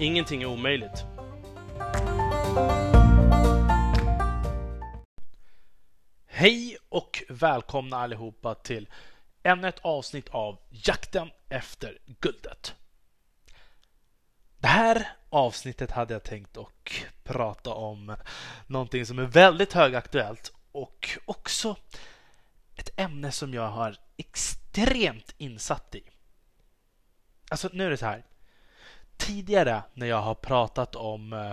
Ingenting är omöjligt. Hej och välkomna allihopa till ännu ett avsnitt av Jakten efter guldet. Det här avsnittet hade jag tänkt att prata om någonting som är väldigt högaktuellt och också ett ämne som jag har extremt insatt i. Alltså nu är det så här tidigare när jag har pratat om eh,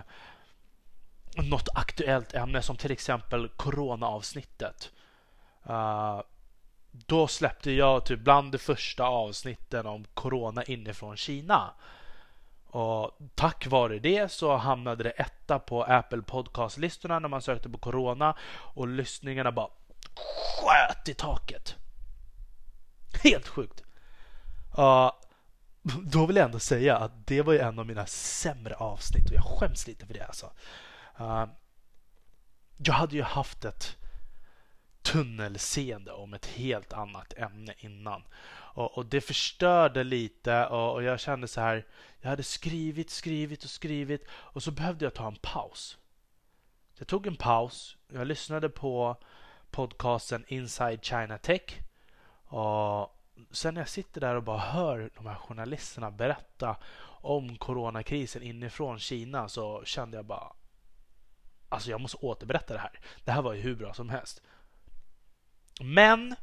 något aktuellt ämne som till exempel coronaavsnittet. Uh, då släppte jag typ bland de första avsnitten om corona inifrån Kina. Och tack vare det så hamnade det etta på Apple Podcast-listorna när man sökte på corona och lyssningarna bara sköt i taket. Helt sjukt. Uh, då vill jag ändå säga att det var ju en av mina sämre avsnitt och jag skäms lite för det alltså. Uh, jag hade ju haft ett tunnelseende om ett helt annat ämne innan. Och, och det förstörde lite och, och, jag kände så här. Jag hade skrivit, skrivit och skrivit och så behövde jag ta en paus. Jag tog en paus. Jag lyssnade på podcasten Inside China Tech. Och sen när jag sitter där och bara hör de här journalisterna berätta om coronakrisen inifrån Kina så kände jag bara Alltså jag måste återberätta det här. Det här var ju hur bra som helst. Men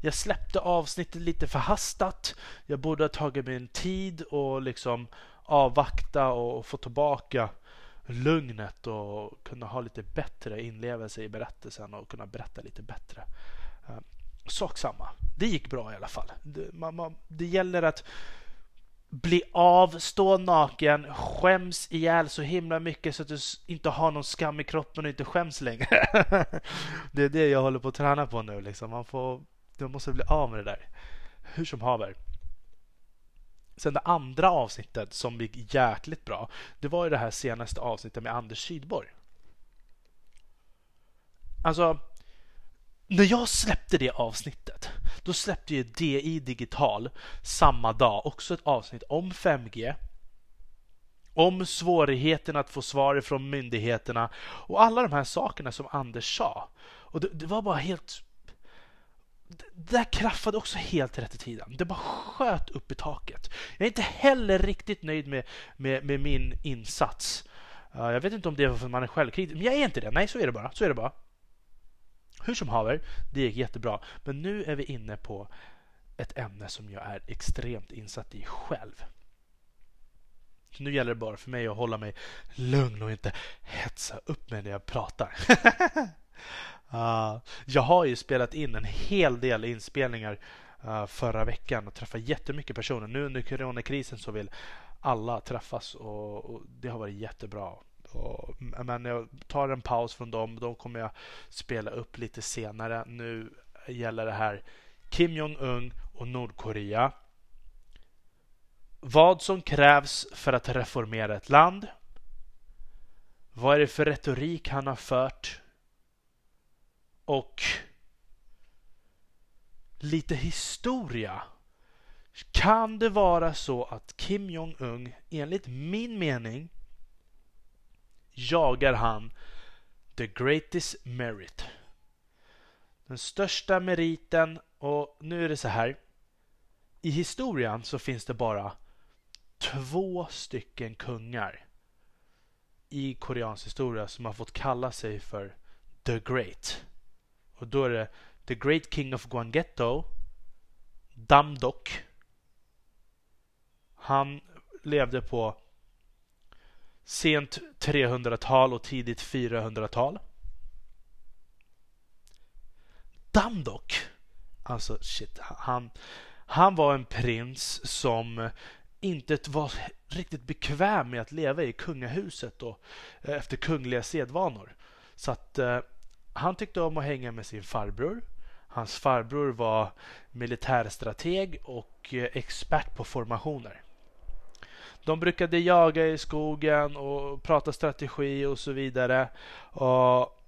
jag släppte avsnittet lite förhastat. Jag borde ha tagit mig en tid och liksom avvakta och få tillbaka lugnet och kunna ha lite bättre inlevelse i berättelsen och kunna berätta lite bättre. Eh, Sak samma. Det gick bra i alla fall. Det, man, man, det gäller att bli av, stå naken, skäms ihjäl så himla mycket så att du inte har någon skam i kroppen och inte skäms längre. det är det jag håller på att träna på nu. Liksom. Man, får, man måste bli av med det där. Hur som haver. Sen det andra avsnittet som gick jäkligt bra, det var ju det här senaste avsnittet med Anders Sydborg. Alltså, när jag släppte det avsnittet, då släppte ju DI Digital samma dag också ett avsnitt om 5G, om svårigheten att få svar från myndigheterna och alla de här sakerna som Anders sa. Och det, det var bara helt... Det där kraffade också helt rätt i tiden. Det bara sköt upp i taket. Jag är inte heller riktigt nöjd med, med, med min insats. Uh, jag vet inte om det är för att man är självkritisk, men jag är inte det. Nej, så är det bara. Så är det bara. Hur som haver, det gick jättebra. Men nu är vi inne på ett ämne som jag är extremt insatt i själv. Så nu gäller det bara för mig att hålla mig lugn och inte hetsa upp mig när jag pratar. uh, jag har ju spelat in en hel del inspelningar uh, förra veckan och träffat jättemycket personer. Nu under coronakrisen så vill alla träffas och, och det har varit jättebra. Och, men jag tar en paus från dem. De kommer jag spela upp lite senare. Nu gäller det här Kim Jong-Un och Nordkorea. Vad som krävs för att reformera ett land. Vad är det för retorik han har fört? Och lite historia. Kan det vara så att Kim Jong-Un enligt min mening jagar han the greatest merit. Den största meriten och nu är det så här. I historien så finns det bara två stycken kungar i koreansk historia som har fått kalla sig för the great. Och då är det the great king of Gwangetto Damdok. Han levde på sent 300-tal och tidigt 400-tal. Damdok, alltså shit, han, han var en prins som inte var riktigt bekväm med att leva i kungahuset och eh, efter kungliga sedvanor. Så att eh, han tyckte om att hänga med sin farbror. Hans farbror var militärstrateg och eh, expert på formationer. De brukade jaga i skogen och prata strategi och så vidare. Och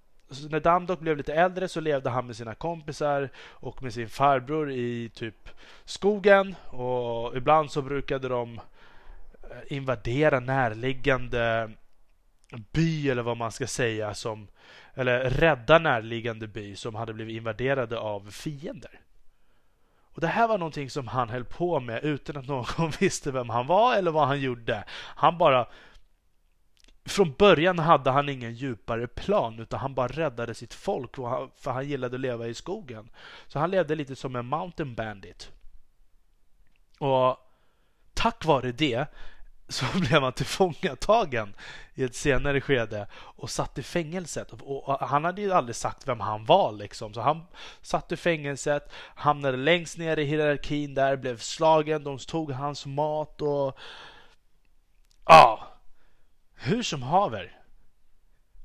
när Damdok blev lite äldre så levde han med sina kompisar och med sin farbror i typ skogen och ibland så brukade de eh, invadera närliggande by eller vad man ska säga som eller rädda närliggande by som hade blivit invaderade av fiender. Och Det här var någonting som han höll på med utan att någon visste vem han var eller vad han gjorde. Han bara från början hade han ingen djupare plan utan han bara räddade sitt folk för han gillade att leva i skogen. Så han levde lite som en mountain bandit. Och tack vare det så blev han tillfångatagen i ett senare skede och satt i fängelset. Och han hade ju aldrig sagt vem han var liksom. Så han satt i fängelset, hamnade längst ner i hierarkin där, blev slagen, de tog hans mat och... Ja, hur som haver.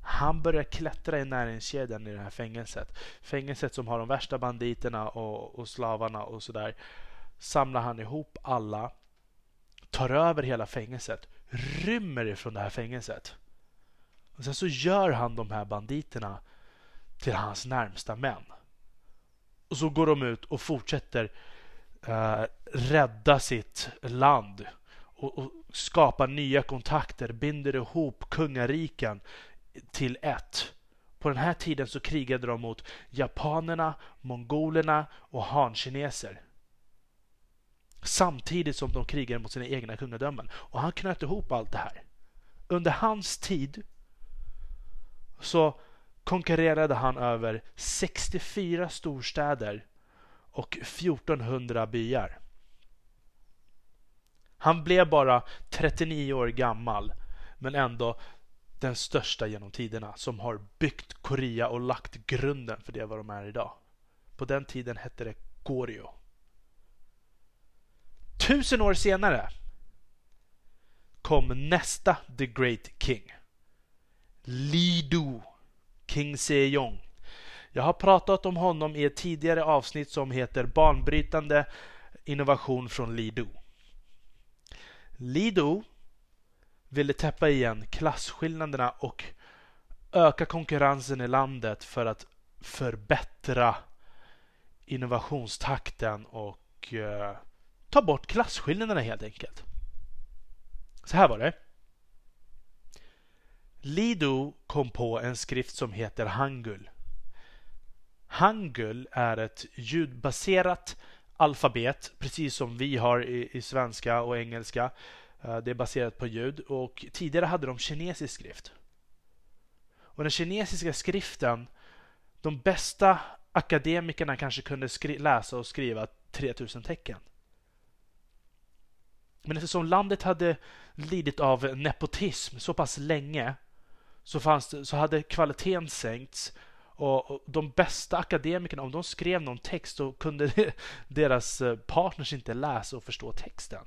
Han börjar klättra i näringskedjan i det här fängelset. Fängelset som har de värsta banditerna och, och slavarna och sådär. Samlar han ihop alla, tar över hela fängelset, rymmer ifrån det här fängelset. Och sen så gör han de här banditerna till hans närmsta män. Och så går de ut och fortsätter eh, rädda sitt land och, och skapar nya kontakter, binder ihop kungariken till ett. På den här tiden så krigade de mot japanerna, mongolerna och hankineser. Samtidigt som de krigade mot sina egna kungadömen. Och han knöt ihop allt det här. Under hans tid så konkurrerade han över 64 storstäder och 1400 byar. Han blev bara 39 år gammal, men ändå den största genom tiderna som har byggt Korea och lagt grunden för det vad de är idag. På den tiden hette det Goryeo. Tusen år senare kom nästa The Great King. Li Du, King Sejong. Jag har pratat om honom i ett tidigare avsnitt som heter Banbrytande innovation från Li Du. Lido ville täppa igen klasskillnaderna och öka konkurrensen i landet för att förbättra innovationstakten och eh, ta bort klasskillnaderna helt enkelt. Så här var det. Lido kom på en skrift som heter Hangul. Hangul är ett ljudbaserat alfabet, precis som vi har i, i svenska och engelska. Eh, det är baserat på ljud och tidigare hade de kinesisk skrift. Och den kinesiska skriften, de bästa akademikerna kanske kunde läsa och skriva 3000 tecken. Men eftersom landet hade lidit av nepotism så pass länge så, fanns det, så hade kvaliteten sänkts och, de bästa akademikerna, om de skrev någon text så kunde deras eh, partners inte läsa och förstå texten.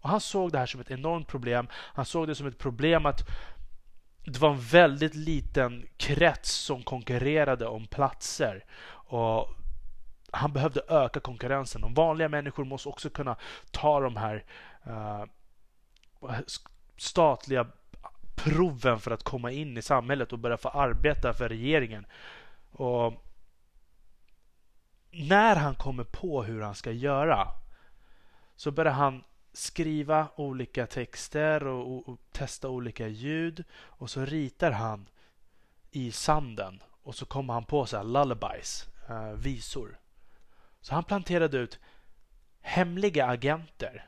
Och Han såg det här som ett enormt problem. Han såg det som ett problem att det var en väldigt liten krets som konkurrerade om platser. Och han behövde öka konkurrensen. De vanliga människor måste också kunna ta de här uh, statliga proven för att komma in i samhället och börja få arbeta för regeringen. Och när han kommer på hur han ska göra så börjar han skriva olika texter och, och, och, testa olika ljud och så ritar han i sanden och så kommer han på så här lullabies, eh, visor. Så han planterade ut hemliga agenter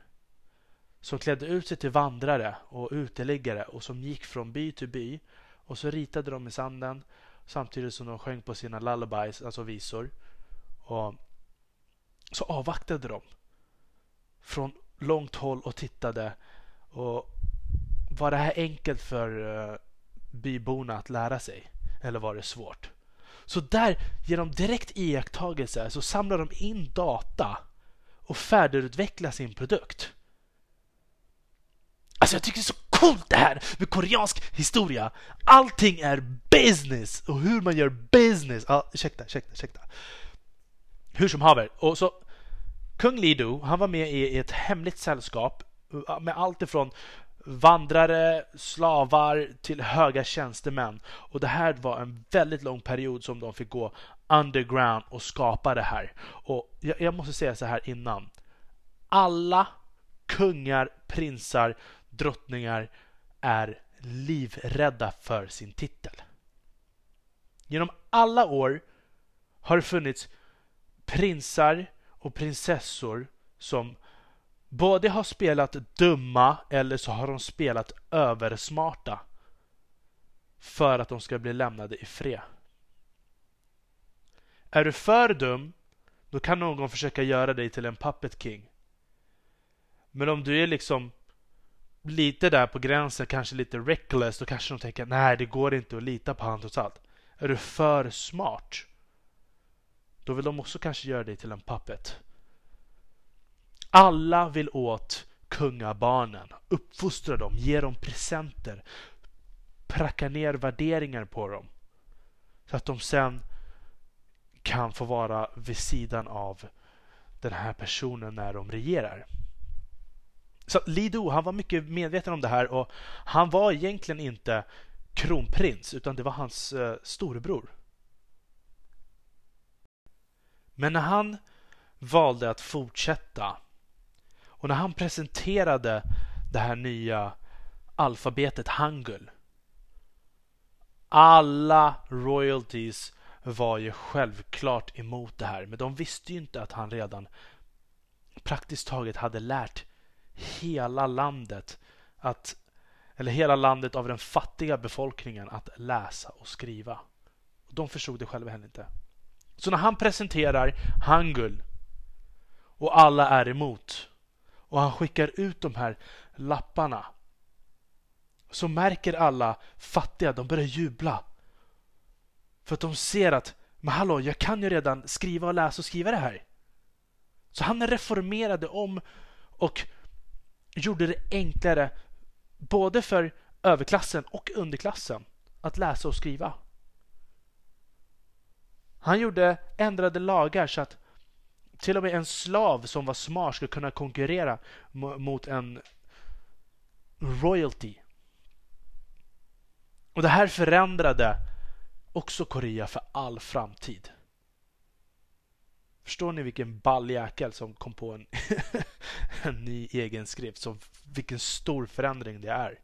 som klädde ut sig till vandrare och uteliggare och som gick från by till by och så ritade de i sanden samtidigt som de sjöng på sina lullabies, alltså visor. Och så avvaktade de från långt håll och tittade. Och Var det här enkelt för eh, byborna att lära sig? Eller var det svårt? Så där, genom direkt iakttagelse, så samlar de in data och färdigutvecklar sin produkt. Alltså jag tycker det är så coolt det här med koreansk historia. Allting är business och hur man gör business. Ja, ursäkta, ursäkta, ursäkta. Hur som haver. Och så Kung Lido, han var med i ett hemligt sällskap eh, med allt ifrån vandrare, slavar till höga tjänstemän. Och det här var en väldigt lång period som de fick gå underground och skapa det här. Och jag, jag måste säga så här innan. Alla kungar, prinsar, drottningar är livrädda för sin titel. Genom alla år har det funnits prinsar och prinsessor som både har spelat dumma eller så har de spelat översmarta för att de ska bli lämnade i fred. Är du för dum, då kan någon försöka göra dig till en puppet king. Men om du är liksom lite där på gränsen, kanske lite reckless, då kanske de tänker nej, det går inte att lita på han trots allt. Är du för smart, då vill de också kanske göra dig till en puppet. Alla vill åt kungabarnen, uppfostra dem, ge dem presenter, pracka ner värderingar på dem. Så att de sen kan få vara vid sidan av den här personen när de regerar. Så Lido, han var mycket medveten om det här och han var egentligen inte kronprins utan det var hans eh, storebror. Men när han valde att fortsätta och när han presenterade det här nya alfabetet Hangul alla royalties var ju självklart emot det här men de visste ju inte att han redan praktiskt taget hade lärt hela landet att eller hela landet av den fattiga befolkningen att läsa och skriva. De förstod det själva heller inte. Så när han presenterar Hangul och alla är emot och han skickar ut de här lapparna så märker alla fattiga, de börjar jubla. För att de ser att, men hallå, jag kan ju redan skriva och läsa och skriva det här. Så han reformerade om och gjorde det enklare både för överklassen och underklassen att läsa och skriva. Han gjorde ändrade lagar så att till och med en slav som var smart skulle kunna konkurrera mot en royalty. Och det här förändrade också Korea för all framtid. Förstår ni vilken ball jäkel som kom på en, en ny egen skrift? Så vilken stor förändring det är.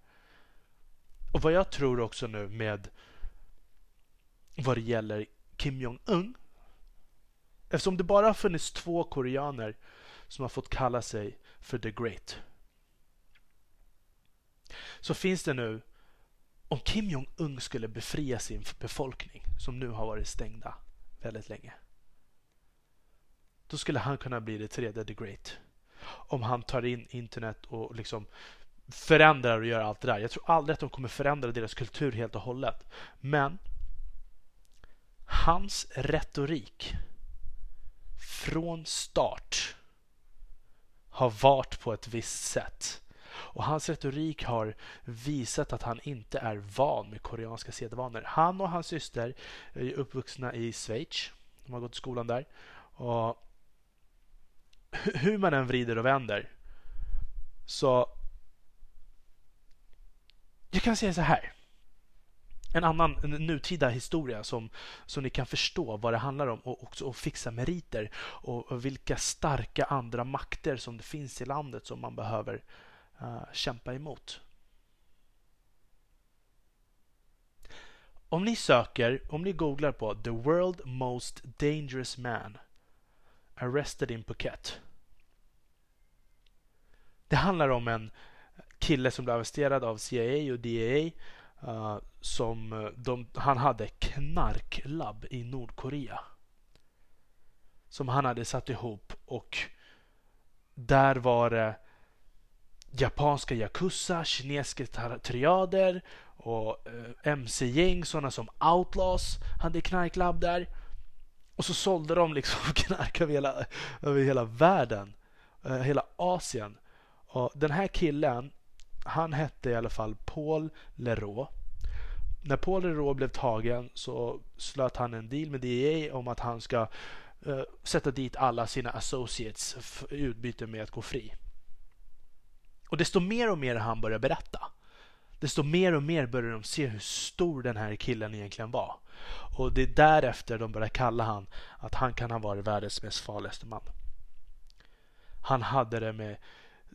Och vad jag tror också nu med vad det gäller Kim Jong-Un. Eftersom det bara har funnits två koreaner som har fått kalla sig för The Great. Så finns det nu, om Kim Jong-Un skulle befria sin befolkning som nu har varit stängda väldigt länge då skulle han kunna bli det tredje The Great. Om han tar in internet och liksom förändrar och gör allt det där. Jag tror aldrig att de kommer förändra deras kultur helt och hållet. Men hans retorik från start har varit på ett visst sätt. Och hans retorik har visat att han inte är van med koreanska sedvanor. Han och hans syster är uppvuxna i Schweiz. De har gått i skolan där. Och hur man än vrider och vänder så jag kan säga så här. En annan en nutida historia som, som ni kan förstå vad det handlar om och också att fixa meriter och, och, vilka starka andra makter som det finns i landet som man behöver uh, kämpa emot. Om ni söker, om ni googlar på The World Most Dangerous Man Arrested in Phuket det handlar om en kille som blev arresterad av CIA och DEA. Uh, eh, som eh, de, han hade knarklabb i Nordkorea. Som han hade satt ihop och där var det japanska yakuza, kinesiska triader och eh, uh, mc-gäng, sådana som outlaws hade knarklabb där. Och så sålde de liksom knark över hela, över hela världen, uh, hela Asien. Och den här killen, han hette i alla fall Paul Leroux. När Paul Leroux blev tagen så slöt han en deal med DEA om att han ska uh, sätta dit alla sina associates i utbyte med att gå fri. Och desto mer och mer han börjar berätta, desto mer och mer börjar de se hur stor den här killen egentligen var. Och det är därefter de börjar kalla han att han kan ha varit världens mest farligaste man. Han hade det med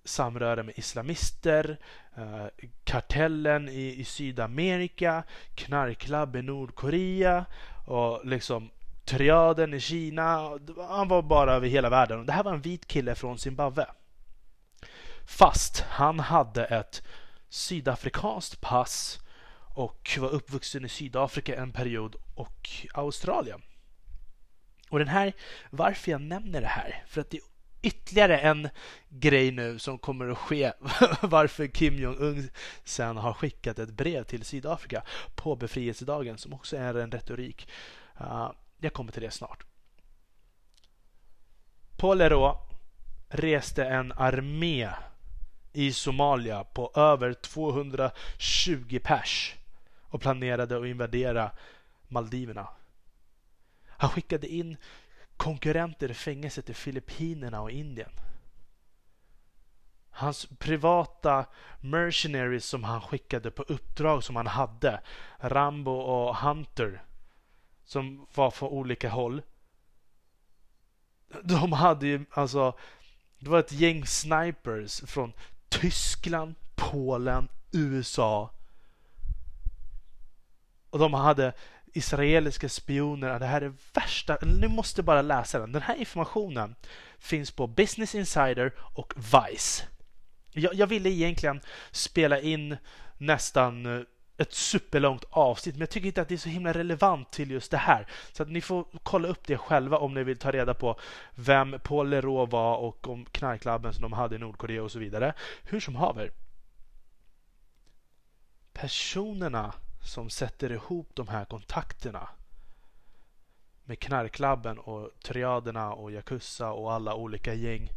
samröre med islamister, eh, kartellen i, i Sydamerika, knarkklubb i Nordkorea och liksom triaden i Kina. Han var bara över hela världen. Det här var en vit kille från Zimbabwe. Fast han hade ett sydafrikanskt pass och var uppvuxen i Sydafrika en period och Australien. Och den här, varför jag nämner det här, för att det är ytterligare en grej nu som kommer att ske varför Kim Jong-Un sen har skickat ett brev till Sydafrika på befrielsedagen som också är en retorik. Uh, jag kommer till det snart. Paul Leroy reste en armé i Somalia på över 220 pers och planerade att invadera Maldiverna. Han skickade in konkurrenter i fängelset i Filippinerna och Indien. Hans privata mercenaries som han skickade på uppdrag som han hade, Rambo och Hunter, som var från olika håll. De hade ju alltså, det var ett gäng snipers från Tyskland, Polen, USA. Och de hade israeliska spioner. Det här är värsta. Ni måste bara läsa den. Den här informationen finns på Business Insider och Vice. Jag, jag ville egentligen spela in nästan eh, ett superlångt avsnitt, men jag tycker inte att det är så himla relevant till just det här. Så att ni får kolla upp det själva om ni vill ta reda på vem Paul Leroux var och om knarklabben som de hade i Nordkorea och så vidare. Hur som haver. Personerna som sätter ihop de här kontakterna med knarklabben och triaderna och Yakuza och alla olika gäng.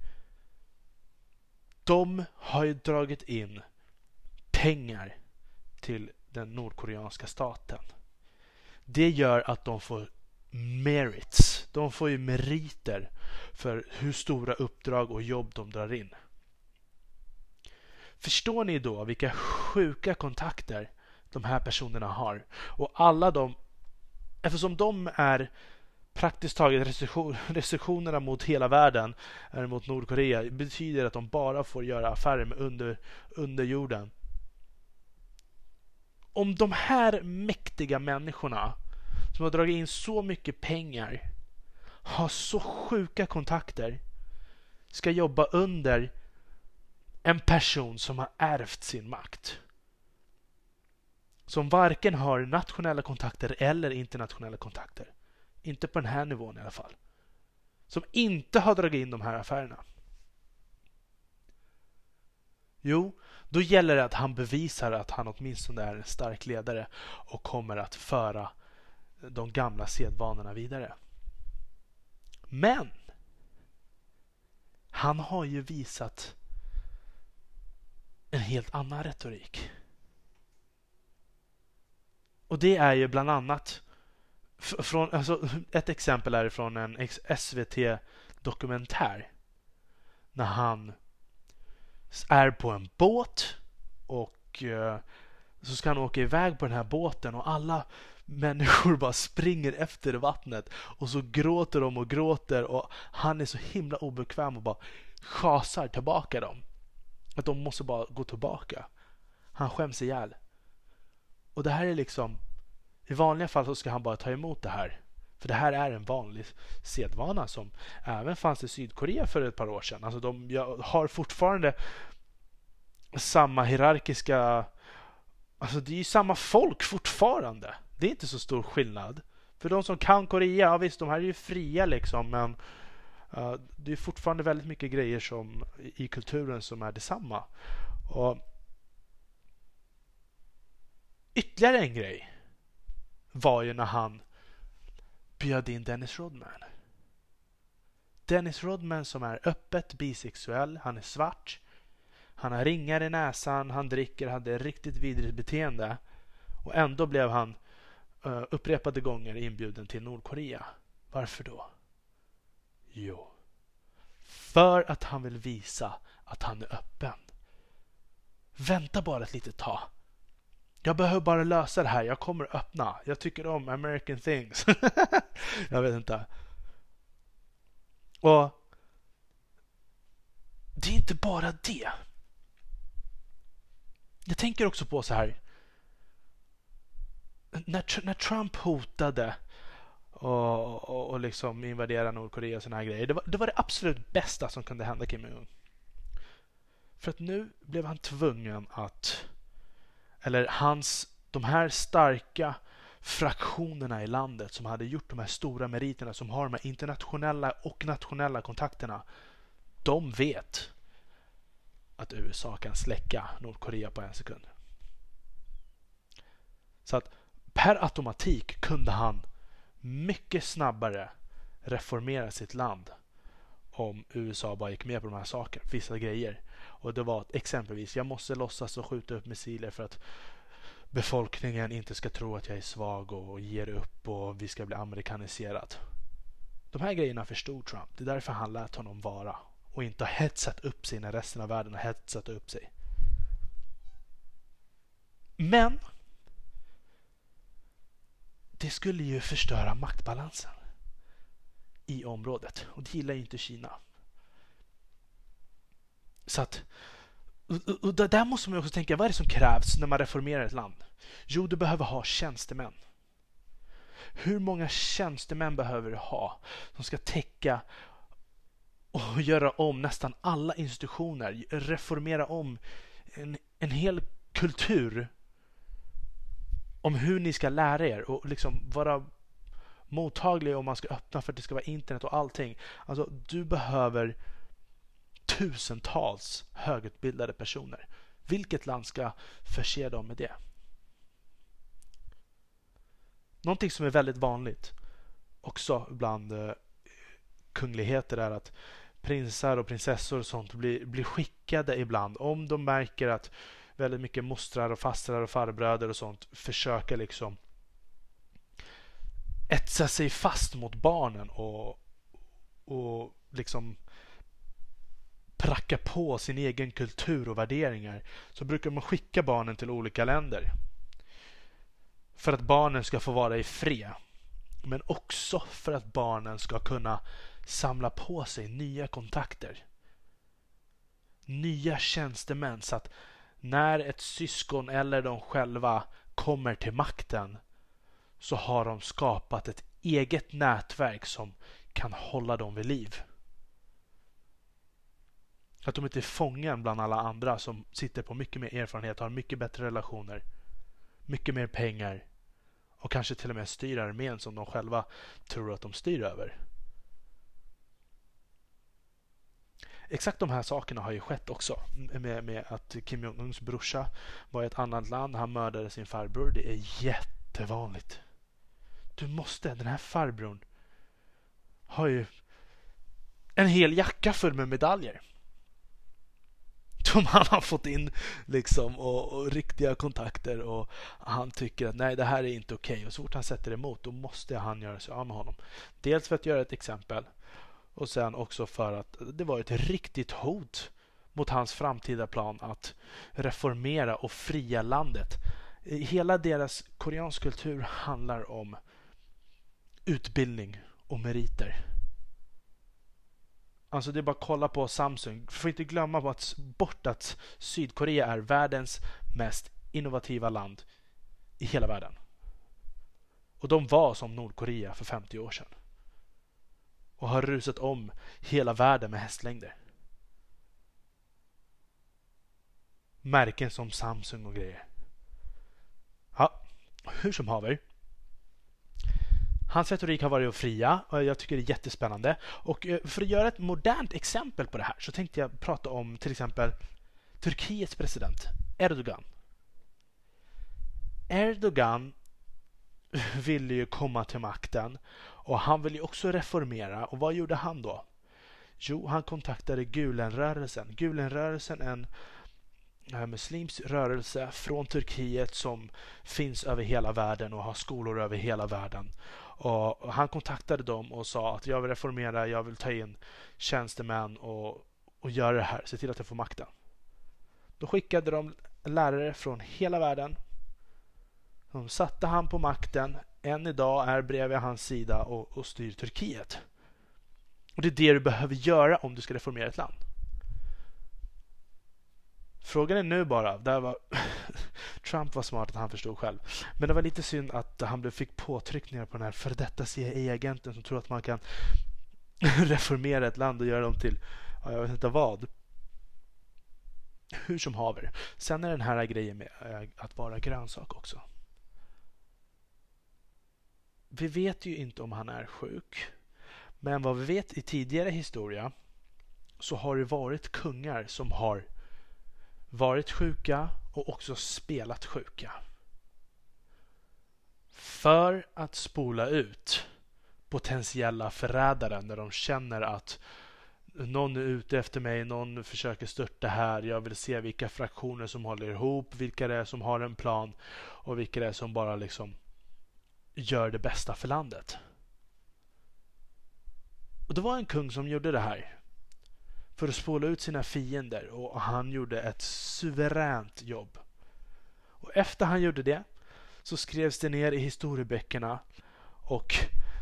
De har ju dragit in pengar till den nordkoreanska staten. Det gör att de får merits. De får ju meriter för hur stora uppdrag och jobb de drar in. Förstår ni då vilka sjuka kontakter de här personerna har? Och alla de, eftersom de är praktiskt taget restriktionerna mot hela världen eller mot Nordkorea betyder att de bara får göra affärer med under, under jorden om de här mäktiga människorna som har dragit in så mycket pengar har så sjuka kontakter ska jobba under en person som har ärvt sin makt. Som varken har nationella kontakter eller internationella kontakter. Inte på den här nivån i alla fall. Som inte har dragit in de här affärerna. Jo, då gäller det att han bevisar att han åtminstone är en stark ledare och kommer att föra de gamla sedvanorna vidare. Men han har ju visat en helt annan retorik. Och det är ju bland annat från, alltså, ett exempel är från en SVT-dokumentär. När han är på en båt och eh, så ska han åka iväg på den här båten och alla människor bara springer efter vattnet och så gråter de och gråter och han är så himla obekväm och bara chasar tillbaka dem. Att de måste bara gå tillbaka. Han skäms ihjäl. Och det här är liksom i vanliga fall så ska han bara ta emot det här. För det här är en vanlig sedvana som även fanns i Sydkorea för ett par år sedan. Alltså de har fortfarande samma hierarkiska... Alltså det är ju samma folk fortfarande. Det är inte så stor skillnad. För de som kan Korea, ja visst de här är ju fria liksom men uh, det är fortfarande väldigt mycket grejer som i kulturen som är detsamma. Och Ytterligare en grej var ju när han bjöd in Dennis Rodman. Dennis Rodman som är öppet bisexuell, han är svart. Han har ringar i näsan, han dricker, hade riktigt vidrigt beteende. Och ändå blev han uh, upprepade gånger inbjuden till Nordkorea. Varför då? Jo, för att han vill visa att han är öppen. Vänta bara ett litet tag. Jag behöver bara lösa det här. Jag kommer öppna. Jag tycker om American things. jag vet inte. Och det är inte bara det. Jag tänker också på så här. När, när Trump hotade och, och, och liksom invadera Nordkorea och såna här grejer. Det var, det var det absolut bästa som kunde hända Kim Jong-Un. För att nu blev han tvungen att, eller hans, de här starka fraktionerna i landet som hade gjort de här stora meriterna, som har de här internationella och nationella kontakterna. De vet att USA kan släcka Nordkorea på en sekund. Så att per automatik kunde han mycket snabbare reformera sitt land om USA bara gick med på de här sakerna, vissa grejer. Och det var exempelvis, jag måste låtsas och skjuta upp missiler för att befolkningen inte ska tro att jag är svag och ger upp och vi ska bli amerikaniserad. De här grejerna förstod Trump. Det är därför han lät honom vara och inte har hetsat upp sig när resten av världen har hetsat upp sig. Men det skulle ju förstöra maktbalansen i området och det gillar ju inte Kina. Så att och, och där måste man också tänka, vad är det som krävs när man reformerar ett land? Jo, du behöver ha tjänstemän. Hur många tjänstemän behöver du ha som ska täcka och göra om nästan alla institutioner, reformera om en, en hel kultur om hur ni ska lära er och liksom vara mottaglig om man ska öppna för att det ska vara internet och allting. Alltså, du behöver tusentals högutbildade personer. Vilket land ska förse dem med det? Någonting som är väldigt vanligt också bland eh, kungligheter är att prinsar och prinsessor och sånt blir, blir skickade ibland om de märker att väldigt mycket mostrar och fastrar och farbröder och sånt försöker liksom etsa sig fast mot barnen och, och liksom pracka på sin egen kultur och värderingar så brukar man skicka barnen till olika länder. För att barnen ska få vara i fred. Men också för att barnen ska kunna samla på sig nya kontakter. Nya tjänstemän så att när ett syskon eller de själva kommer till makten så har de skapat ett eget nätverk som kan hålla dem vid liv. Att de inte är fången bland alla andra som sitter på mycket mer erfarenhet, har mycket bättre relationer, mycket mer pengar och kanske till och med styr armén som de själva tror att de styr över. Exakt de här sakerna har ju skett också med, med att Kim Jong-Uns brorsa var i ett annat land. Han mördade sin farbror. Det är jättevanligt. Du måste, den här farbrorn har ju en hel jacka full med medaljer. Som han har fått in liksom och, och riktiga kontakter och han tycker att nej det här är inte okej okay. och så fort han sätter emot då måste han göra sig av med honom. Dels för att göra ett exempel och sen också för att det var ett riktigt hot mot hans framtida plan att reformera och fria landet. Hela deras koreansk kultur handlar om utbildning och meriter. Alltså det är bara att kolla på Samsung. Får inte glömma att, bort att Sydkorea är världens mest innovativa land i hela världen. Och de var som Nordkorea för 50 år sedan och har rusat om hela världen med hästlängder. Märken som Samsung och grejer. Ja, hur som haver. Hans retorik har varit att fria och jag tycker det är jättespännande. Och eh, för att göra ett modernt exempel på det här så tänkte jag prata om till exempel Turkiets president Erdogan. Erdogan ville ju komma till makten och han ville ju också reformera. Och vad gjorde han då? Jo, han kontaktade Gulenrörelsen. Gulenrörelsen är en en muslimsk rörelse från Turkiet som finns över hela världen och har skolor över hela världen. Och han kontaktade dem och sa att jag vill reformera, jag vill ta in tjänstemän och, och göra det här, se till att jag får makten. Då skickade de lärare från hela världen. De satte han på makten. Än idag är bredvid hans sida och, och styr Turkiet. Och Det är det du behöver göra om du ska reformera ett land. Frågan är nu bara, där var Trump var smart att han förstod själv. Men det var lite synd att han fick påtryckningar på den här före detta CIA-agenten som tror att man kan reformera ett land och göra dem till, ja, jag vet inte vad. Hur som haver. Sen är den här grejen med eh, att vara grönsak också. Vi vet ju inte om han är sjuk. Men vad vi vet i tidigare historia så har det varit kungar som har varit sjuka och också spelat sjuka. För att spola ut potentiella förrädare när de känner att någon är ute efter mig, någon försöker störta här, jag vill se vilka fraktioner som håller ihop, vilka det är som har en plan och vilka det är som bara liksom gör det bästa för landet. Och det var en kung som gjorde det här för att spola ut sina fiender och han gjorde ett suveränt jobb. Och efter han gjorde det så skrevs det ner i historieböckerna och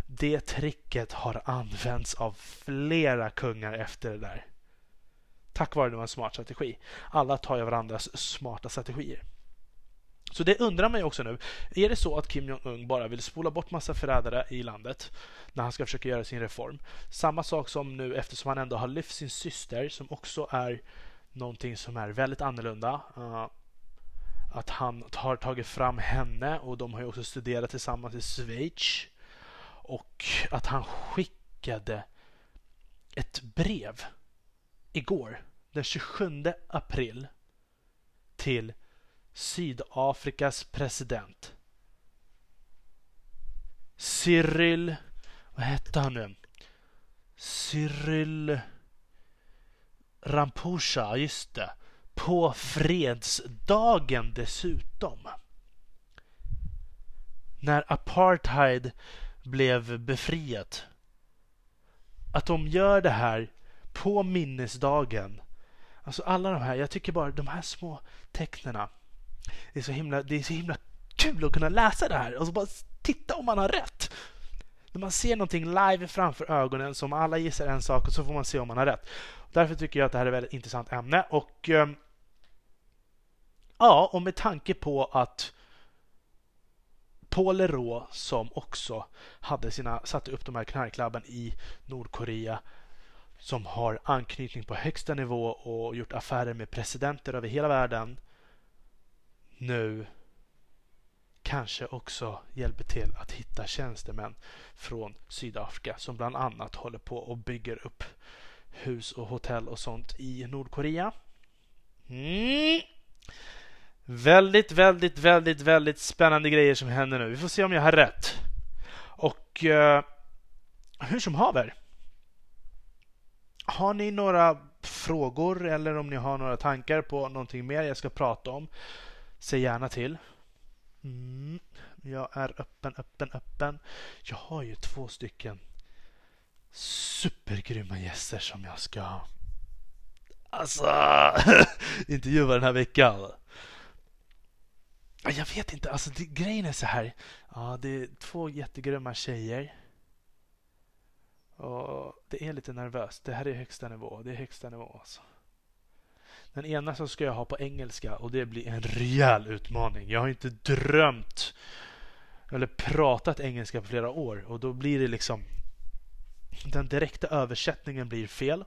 det tricket har använts av flera kungar efter det där. Tack vare att det var en smart strategi. Alla tar ju varandras smarta strategier. Så det undrar man ju också nu. Är det så att Kim Jong-Un bara vill spola bort massa förrädare i landet när han ska försöka göra sin reform? Samma sak som nu eftersom han ändå har lyft sin syster som också är någonting som är väldigt annorlunda. Uh, att han har tagit fram henne och de har ju också studerat tillsammans i Schweiz. Och att han skickade ett brev igår, den 27 april, till Sydafrikas president. Cyril... Vad hette han nu? Cyril Rampusha, just det. På fredsdagen dessutom. När apartheid blev befriat. Att de gör det här på minnesdagen. Alltså alla de här, jag tycker bara de här små tecknena det är så himla, det är så himla kul att kunna läsa det här och så bara titta om man har rätt. När man ser någonting live framför ögonen som alla gissar en sak och så får man se om man har rätt. Därför tycker jag att det här är ett väldigt intressant ämne och ehm, ja, och med tanke på att Paul Leroux som också hade sina, satte upp de här knarklabben i Nordkorea som har anknytning på högsta nivå och gjort affärer med presidenter över hela världen nu kanske också hjälper till att hitta tjänstemän från Sydafrika som bland annat håller på och bygger upp hus och hotell och sånt i Nordkorea. Mm. Väldigt, väldigt, väldigt, väldigt spännande grejer som händer nu. Vi får se om jag har rätt. Och eh, hur som haver. Har ni några frågor eller om ni har några tankar på någonting mer jag ska prata om Säg gärna till. Mm, jag är öppen, öppen, öppen. Jag har ju två stycken supergrymma gäster som jag ska alltså intervjua den här veckan. Jag vet inte, alltså det, grejen är så här. Ja, det är två jättegrymma tjejer. Och det är lite nervöst. Det här är högsta nivå. Det är högsta nivå alltså. Den ena så ska jag ha på engelska och det blir en rejäl utmaning. Jag har inte drömt eller pratat engelska på flera år och då blir det liksom den direkta översättningen blir fel.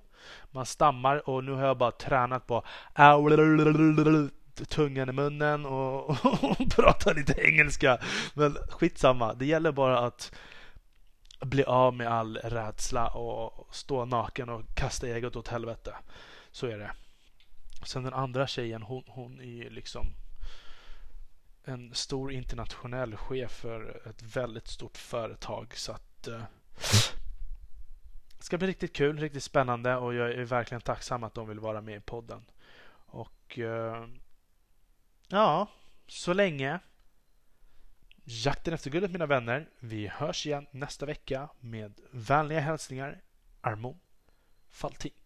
Man stammar och nu har jag bara tränat på tungan i munnen och, och prata lite engelska. Men skitsamma, det gäller bara att bli av med all rädsla och stå naken och kasta eget åt helvete. Så är det. Sen den andra tjejen, hon, hon är liksom en stor internationell chef för ett väldigt stort företag. Så att eh, det ska bli riktigt kul, riktigt spännande och jag är verkligen tacksam att de vill vara med i podden. Och eh, ja, så länge. Jakten efter guldet mina vänner. Vi hörs igen nästa vecka med vänliga hälsningar Armon Faltin.